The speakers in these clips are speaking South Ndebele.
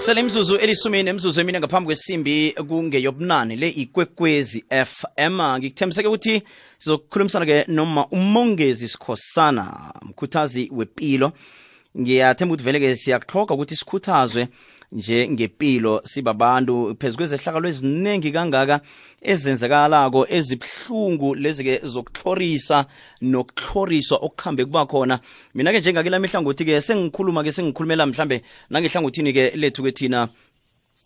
kusele imzuzu elisumi nemzuzu emine ngaphambi kwesimbi kungeyobunane le ikwekwezi fm ngikuthembiseke ukuthi sizokukhulumisana-ke noma umongezi sikhosana mkhuthazi wepilo ngiyathemba ukuthi vele-ke siyakuhloga ukuthi sikhuthazwe nje ngempilo sibabantu phezu kwezehlakalo eziningi kangaka ezenzakalako ezibuhlungu lezi-ke zokuhlorisa nokuhloriswa okuhambe kuba khona mina-ke njengake lamihlangothi-ke sengikhuluma-ke sengikhulumela mhlambe nangehlangothini-ke lethu ke thina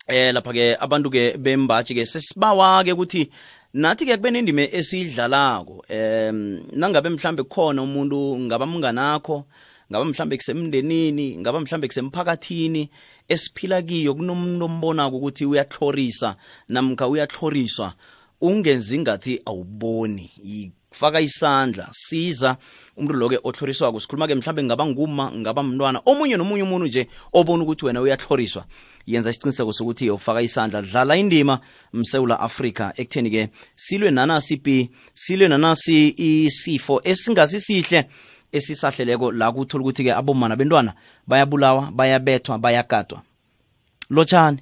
eh lapha ke abantu ke bembaji ke sesibawa ke ukuthi nathi ke kube nendime esiyidlalako um nangabe mhlambe kukhona umuntu ngaba mnganakho ngaba mhlambe kusemndenini ngaba mhlambe kusemphakathini esiphila kiyo kunomuntu ombonako ukuthi uyatlhorisa namkha uyatlhoriswa ungenzi ngathi awuboni faka isandla siza umuntu loke otlhoriswako sikhuluma-ke mhlawumbe ngaba nguma ngaba mntwana omunye nomunye umuntu nje obona ukuthi wena uyatlhoriswa yenza isiqiniseko sokuthi ufaka isandla dlala indima msewula afrika ekutheni-ke silwe nanasi ipi silwe nanasi isifo esingasisihle esisahleleko la kuthola ukuthi-ke abomana bentwana bayabulawa bayabethwa bayakatwa lotshani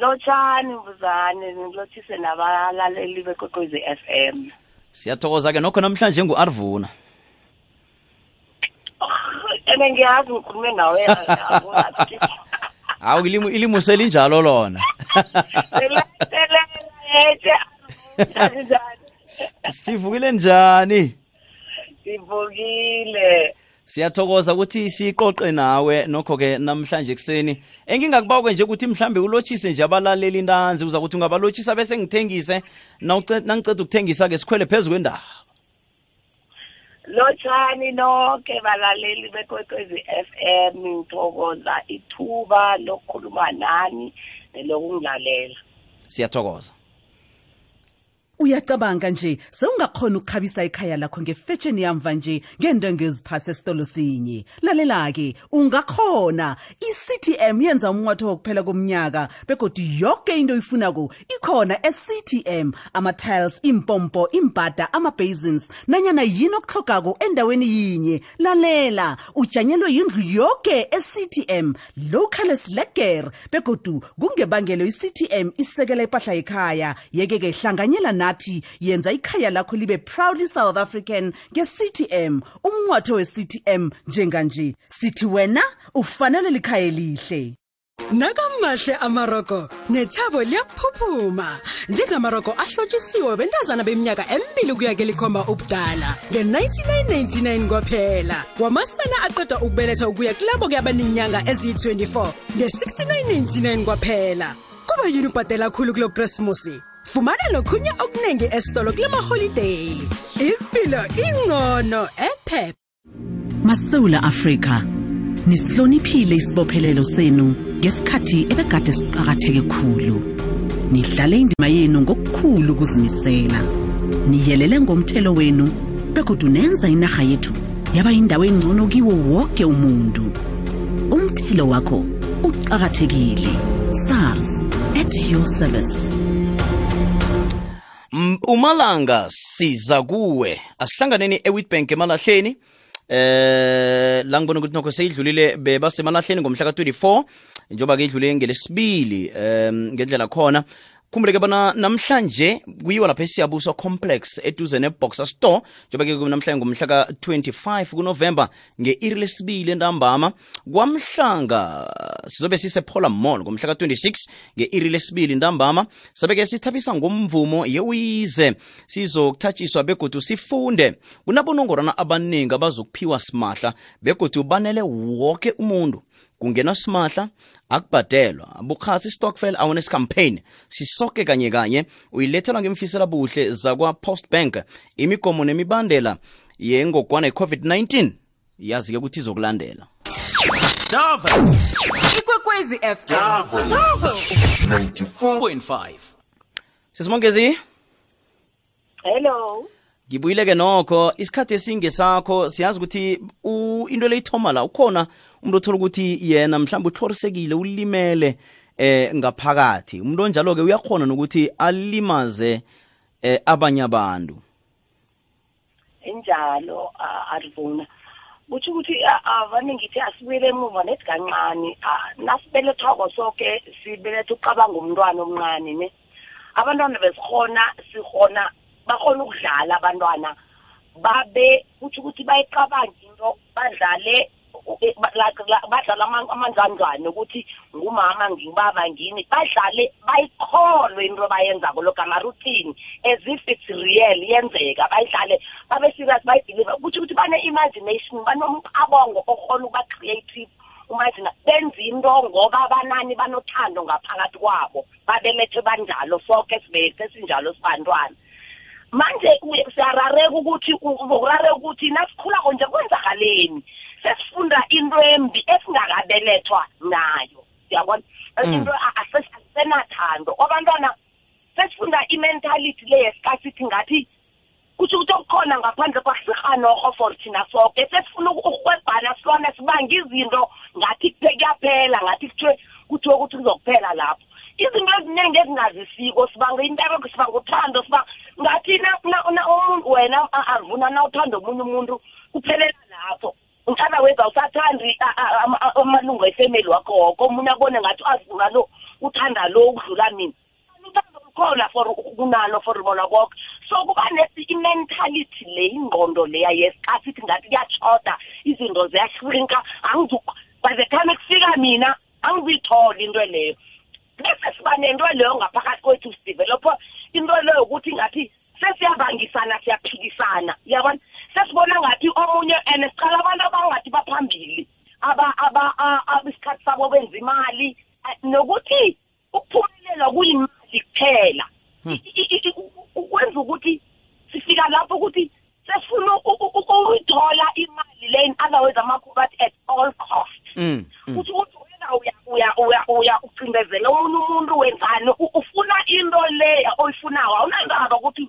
lotshani mbuzane ngilothise nabalaleli bekokwezi f m siyathokoza ke nokho namhlanje ngu-arvuna ene ngiyazi ngikhulume nawe hawu ilimu ilimu selinjalo lona sivukile njani sivukile siyathokoza ukuthi siqoqe nawe nokho-ke namhlanje ekuseni engingakubakwe nje ukuthi mhlambe ulotshise nje abalaleli intanzi uza ukuthi ungabalotshisa bese ngithengise nangiceda ukuthengisa-ke sikhwele phezu kwendaba lotshani noke balaleli bekwekwezi f m ngithokoza ithuba lokukhuluma nani nelokungilalela siyathokoza uyacabanga nje sewungakhona ukukhabisa ikhaya lakho ngefetsheni yamva nje ngento engeziphasi esitolo sinye lalela-ke ungakhona i-ctm yenza umnqwatho wokuphela komnyaka begodwa yoke into oyifunako ikhona e-ctm ama-tiles iimpompo iimbhada ama-basins nanyana yini okuhlogako endaweni yinye lalela ujanyelwe yindlu yoke ectm local slegger begodu kungebangelo ictm isekela ipahla yekhaya yeke-ke hlanganyela nathi yenza ikhaya lakho libe proudly south african ngectm umnqwatho wectm njenganje sithi wena ufanele likhaya elihle nakamahle amaroko nethabo liyaphuphuma njengamaroko ahlotshisiwe bentazana beminyaka emibili kuya kelikhomba ubudala nge-1999 kwaphela wamasana aqeda ukubeletha ukuya kulabo kuyabanenyanga eziyi-24 nge-6999 kwaphela kuba yini ubhadela khulu kulo kresimusi fumana nokhunye okuningi esitolo kule maholideyi impilo ingcono ephepha masewula afrika nisihloniphile isibophelelo senu ngesikhathi ebegade siqakatheke khulu nidlale indima yenu ngokukhulu ukuzimisela niyelele ngomthelo wenu begodwa nenza inarha yethu yaba yindawo engcono kiwo woke umuntu umthelo wakho uqakathekile sars at your service umalanga siza kuwe asihlanganeni ewitbank emalahleni eh la ngibona ukuthi nokho seyidlulile bebasemalahleni ngomhla ka-24 njengoba ke idlule ngelesibili um ngendlela khona khumbuleke bona namhlanje kuyiwa lapha esiyabuso complex eduze neboxer store njengoba ke namhlanje ngomhla ka-25 kunovemba nge-iri lesibili entambama kwamhlanga sizobe sisephola mall ngomhla ka-26 nge-iri lesibili ntambama sabeke sithabisa ngomvumo yewize sizokuthatshiswa begodu sifunde kunabonongorana abaningi abazokuphiwa simahla begodu banele woke umuntu kungena simahla akubhadelwa bukhathi stockfel awareness campaign sisoke kanye kanye uyilethelwa ngemfisela buhle zakwa-post bank imigomo nemibandela yengogwana i-covid-19 yazi-ke ukuthi izokulandela ikwekwezi fm 94.5 sesimongezi hello ngibuyile ke nokho isikhathi esinge sakho siyazi ukuthi u- into leyithoma la ukhona umuntu othola ukuthi yena mhlawumbe utlhorisekile ulimele eh ngaphakathi umuntu onjalo-ke uyakhona nokuthi alimaze eh abanye abantu injalo arivuna kutho ukuthi avane ngithi asibuyele emuva nethi kancane nasibelethwako soke sibeletha ucabanga umntwana omncane ne abantwana besikhona sikhona bakhona ukudlala abantwana babe kutho ukuthi bayicabange into badlale badlala amanzanzwane ukuthi ngumama ngibaba ngini badlale bayikholwe into abayenzako lokho ama-routine as if it's real yenzeka bayidlale babe serious bayibhiliva kutho ukuthi bane-imagination banomcabongo okhona ukuba creative umazina benza into ngoba abanani banothando ngaphakathi kwabo babelethe banjalo soke sibethe sinjalo sibantwana manje siyarareka ukuthi uzokurareka ukuthi nasikhulako nje kwenzakaleni sesifunda into embi esingakabelethwa nayo siyabona mm. into asenathando kwabantwana sesifunda i-mentality le yesikasithi ngathi kusho ukuthi okukhona ngaphandle kwasirhanoho for thina soke sesifuna ukurhwebhana silwana sibanga izinto ngathi kuyaphela ngathi kuthiwe kuthiwe ukuthi kuzokuphela lapho izinto eziningi ezingazisiko sibanga intabeko sibanga uthando sibanga ngathi umuntu wena avuna na uthanda omunye umuntu kuphelela lapho mntana wethu awusathandi amalungu efemeli wakho woko omunye abone ngathi azidlula lo uthanda lo ukudlula mina uthando lukhona for kunalo for bona konke so kuba nesi i-mentality le ingqondo leya yesikhathi ithi ngathi kuyatshoda izinto ziyashrinka angizuba the time ekufika mina angizitholi into leyo bese siba nento leyo ngaphakathi kwethu sidevelopho into leyo yokuthi ngathi sesiyabangisana siyaphikisana yabona sesibona ngathi omunye and siqala abantu abangathi baphambili aba aba isikhathi sabo benza imali nokuthi ukuphumelelwa kuyimali kuphela hmm. kwenza ukuthi sifika lapho ukuthi sefuna ukuyithola imali le in other words amakhuba athi at all cost hmm, hmm. kuthi ukuthi wena uya uya uya ucindezela omunye umuntu wenzani ufuna into leya oyifunayo awunandaba ukuthi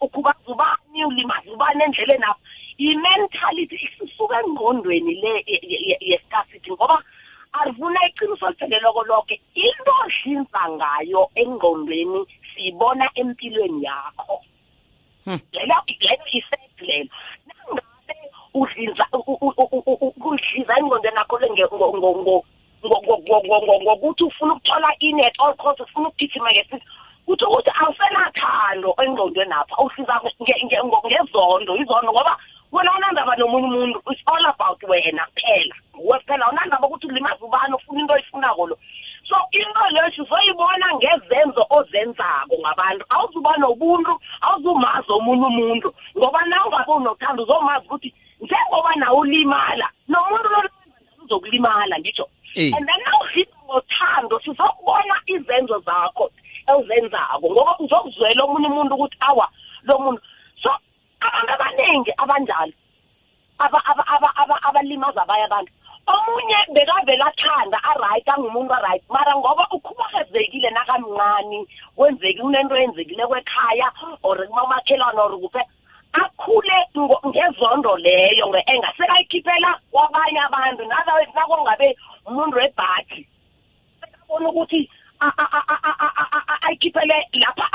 ukhubaza ubani ulimaza ubani endleleni apho i-mentality isuka engqondweni le yescarcity ngoba avuna iqiniso olipheleloko loke into ohlinza ngayo engqondweni siyibona empilweni yakho hmm. lelo lelo isethi lelo nangabe udlinza kudliza engqondweni yakho ngokuthi ufuna ukuthola i-net all cost ufuna ukugijima ngesithi kuthi ukuthi awusenathando engqondweni apha uhlisa ngezondo izondo ngoba wena unandaba nomunye umuntu it's all about wena kuphela nguwe kuphela unandaba ukuthi ulimaza ubani ufuna into oyifunako lo so into leyo sizoyibona ngezenzo ozenzako ngabantu awuzuba nobuntu awuzumazi omunye umuntu ngoba na ungabe unothando uzomazi ukuthi njengoba nawe ulimala nomuntu sizokulimala ngitsho eh. and then nawuziba ngothando sizokubona izenzo zakho ewuzenzako ngoba uzokuzwela omunye umuntu ukuthi awa lo muntu so abantu abaningi abanjalo abalimaza abanye abantu omunye bekavele athanda aright angumuntu aright mara ngoba ukhubazekile nakamncani kwenzeki kunento eyenzekile kwekhaya or kumamakhelwane or kuphe akhule ngezondo leyo nge-enga sekayikhiphela kwabanye abantu nakongabe umuntu webhathi sekabona ukuthi ayikhiphele lapha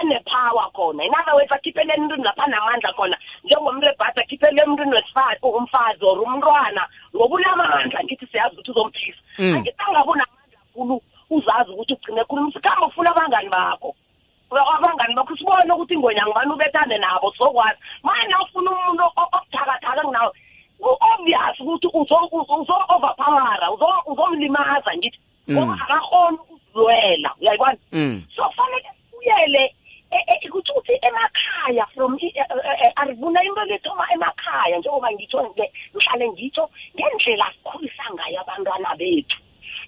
anepower khona in other words akhiphele emntwini lapha anamandla khona njengomuntu webhathi akhiphele emntwini wesifati umfazi or umntwana ngoba unamandla ngithi siyazi ukuthi uzomphisa mm. angithi angabunamandla khulu uzazi ukuthi ugcine khulu msikhambe ufuna abangani bakho abangani bakho sibone ukuthi ingwenya ngibani ubethane nabo sokwazi manje nawufuna umuntu obuthakathaka nginawo obvious ukuthi uzo-overpowera uzomlimaza ngithi mm. ngoba akakhona ukuzilwela uyayibona mm. so fanele uyele e, e, ukuthi uthi emakhaya from e, arivuna into lethoma emakhaya njengoba ngitsho ngihlale ngitsho ngendlela sikhulisa ngayo abantwana bethu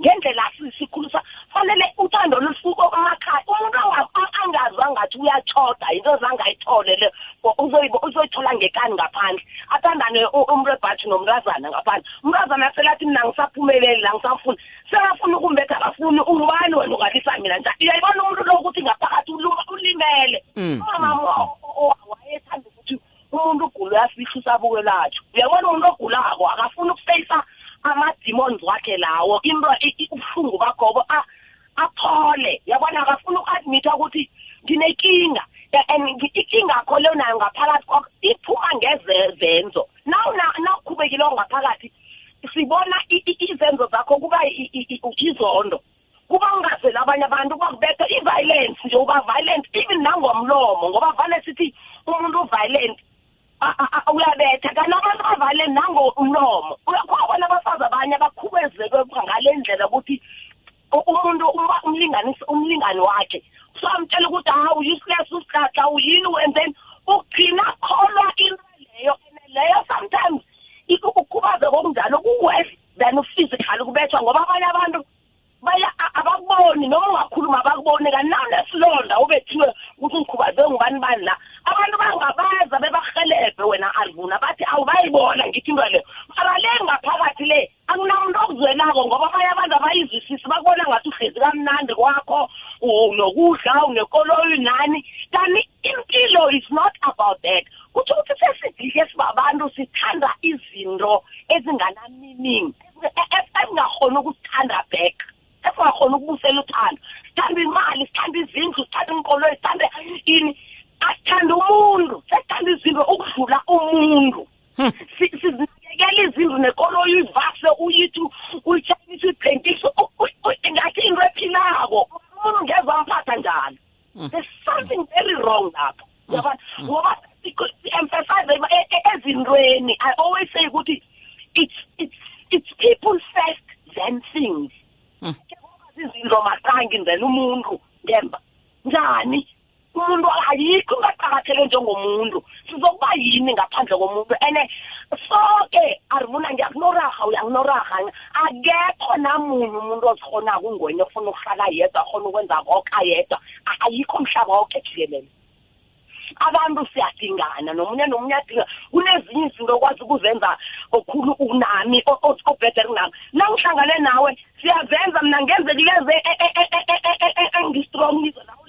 ngendlela sikhulusa fanele uthando lusuke emakhaya umuntu angazwa ngathi uyatshoda yinto zangayithole le uzoyithola ngekani ngaphandle athandane umuntu ebhathi nomntazana ngaphandle umntazana sele athi mina ngisaphumeleli la ngisafuni sekafuni ukumbetha akafuni ungubani wena ungalisa mina njani uyayibona umuntu lo ukuthi ngaphakathi ulimele mm. umama mm. wayethanda ukuthi umuntu ogula uyafihla usabukwelatjho uyabona umuntu ogulako akafuni ukufeyisa ama-demons wakhe lawo into ubuhlungu bakhobo aphole yabona akafuni uku-admitha ukuthi nginekinga and ikinga kho leyo nayo ngaphakathi kwakho iphuma ngezenzo nawukhubekileko ngaphakathi sibona izenzo zakho kuba izondo kuba ungazela abanye abantu bakubetha i-violence nje uba violent even nangomlomo ngoba vane sithi umuntu uviolent uyabetha kanti abantu bavale nangomlomo uyakhona abafazi abanye abakhubezeke ngale ndlela ukuthi umuntu umlingani umlingani wakhe so amtshela ukuthi ha uyisiless usihlahla uyini and then ugcina kholwa into leyo leyo sometimes ukukhubaza kokunjalo kuwesi than uphysically kubethwa ngoba abanye abantu baya abakuboni noma ungakhuluma abakuboni kanawunesilonda ubethiwe ukuthi ngikhubazwe ngubani bani la abantu bangabaza bebarhelebhe wena alvuna bathi awubayibona ngithi into leyo mara le ngaphakathi le anginamntu okuzwenako ngoba abanye abantu abayizwisisi bakubona ngathi uhlezi kamnandi kwakho nokudla unekoloyi nani kanti impilo is not about that kutho ukuthi sesidike sibabantu sithanda izinto ezingana-meaning e-, e-, esingakhona ukusithanda back esingakhona ukubusela uthando sithanda imali sithanda izindlu sithanda inkoloyi sithanda ini asithanda umuntu sesithanda izinto ukudlula umuntu hmm. sizinakekela izindlu nekoloyi uyivase uyithi uyitshayisa uyiphentisa ngathi into ephilako umuntu ngezwa mphatha njalo mm. there's something very wrong lapho mm. yabona mm. ngoba emphasize e, e, ezintweni i always say ukuthi it's it's it's people first then things izinto masangi ngizela umuntu ngemba njani umuntu ayikho ingaqakatheke njengomuntu sizokuba yini ngaphandle komuntu ene soke arivuna ngiyakunoraha uyakunoraha akekho namunye umuntu ozikhona kungwenye ofuna ukuhlala yedwa akhona ukwenza koke ayedwa ayikho umhlaba woke jikelele abantu siyadingana nomunye nomunye adinga kunezinye izinto okwazi ukuzenza okhulu unami obhedere kunami nangihlangane nawe siyazenza mina ngenzekileze engistrong izo nawe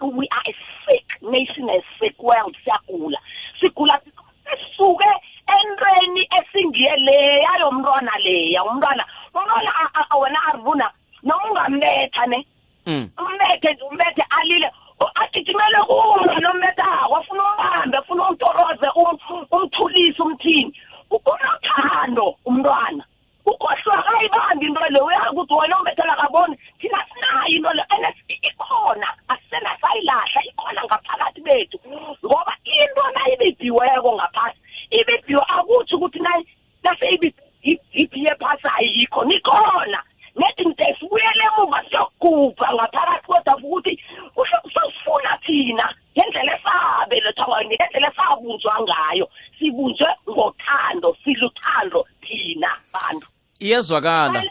we are a sick nation a sick world siyagula sigula sisuke entweni esingiye leya yomntwana leya umntwana umntwana wena arivuna noma ungamletha ne mm. umbethe nje umbethe alile agijimele kulo nombethako afuna umbambe afuna umtoroze um, umthulise umthini unothando umntwana ukhohlwa akayibambi into le uyazi ukuthi wena umbethela kaboni thina sinayo into le and ikhona asisena sayilahla ikhona ngaphakathi bethu ngoba into nayibidiweko ngaphasi ibidiwe akutsho ukuthi nayi naseyibidiye phasi ayikho nikhona nethi ngide sibuyele emuva siyogubha ngaphakathi kodwa ukuthi usosifuna thina ngendlela esabelethwa ngayo ngendlela esabunjwa ngayo sibunjwe ngothando siluthando thina bantu iyezwakala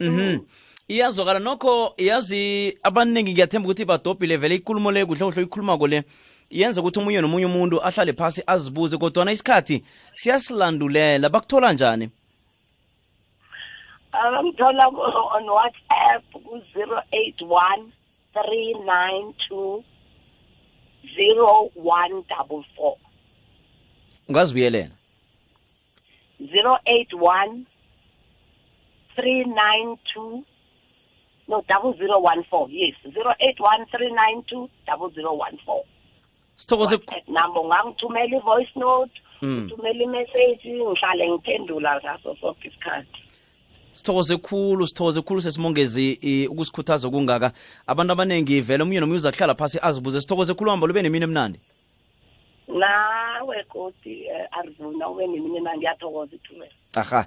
mhm iyazwakala nokho yazi abaningi ngiyathemba ukuthi badobhile vele ikulumo le kuhle kuhle ikhulumako le yenza ukuthi omunye nomunye umuntu ahlale phasi azibuze kodwana isikhathi siyasilandulela bakuthola njani abangithola on whatsapp ku-zero eight one three nine two zero one double four ungazibuyelela zero eight one three nine two no double zero one four yes zero eight one three nine two double zero one four sithokoze nabo ngangithumela i-voice note hmm. ngithumela i-message ngihlale ngiphendula ngaso soke isikhathi sithokoze khulu sithokoze khulu sesimongezi ukusikhuthaza kungaka abantu abaningi vele omunye nomunye uzakuhlala phasi azibuze sithokoze khulu hamba lube nemini emnandi nawe koti eh, arizona ube nemini emnandi ngiyathokoza ithumela aha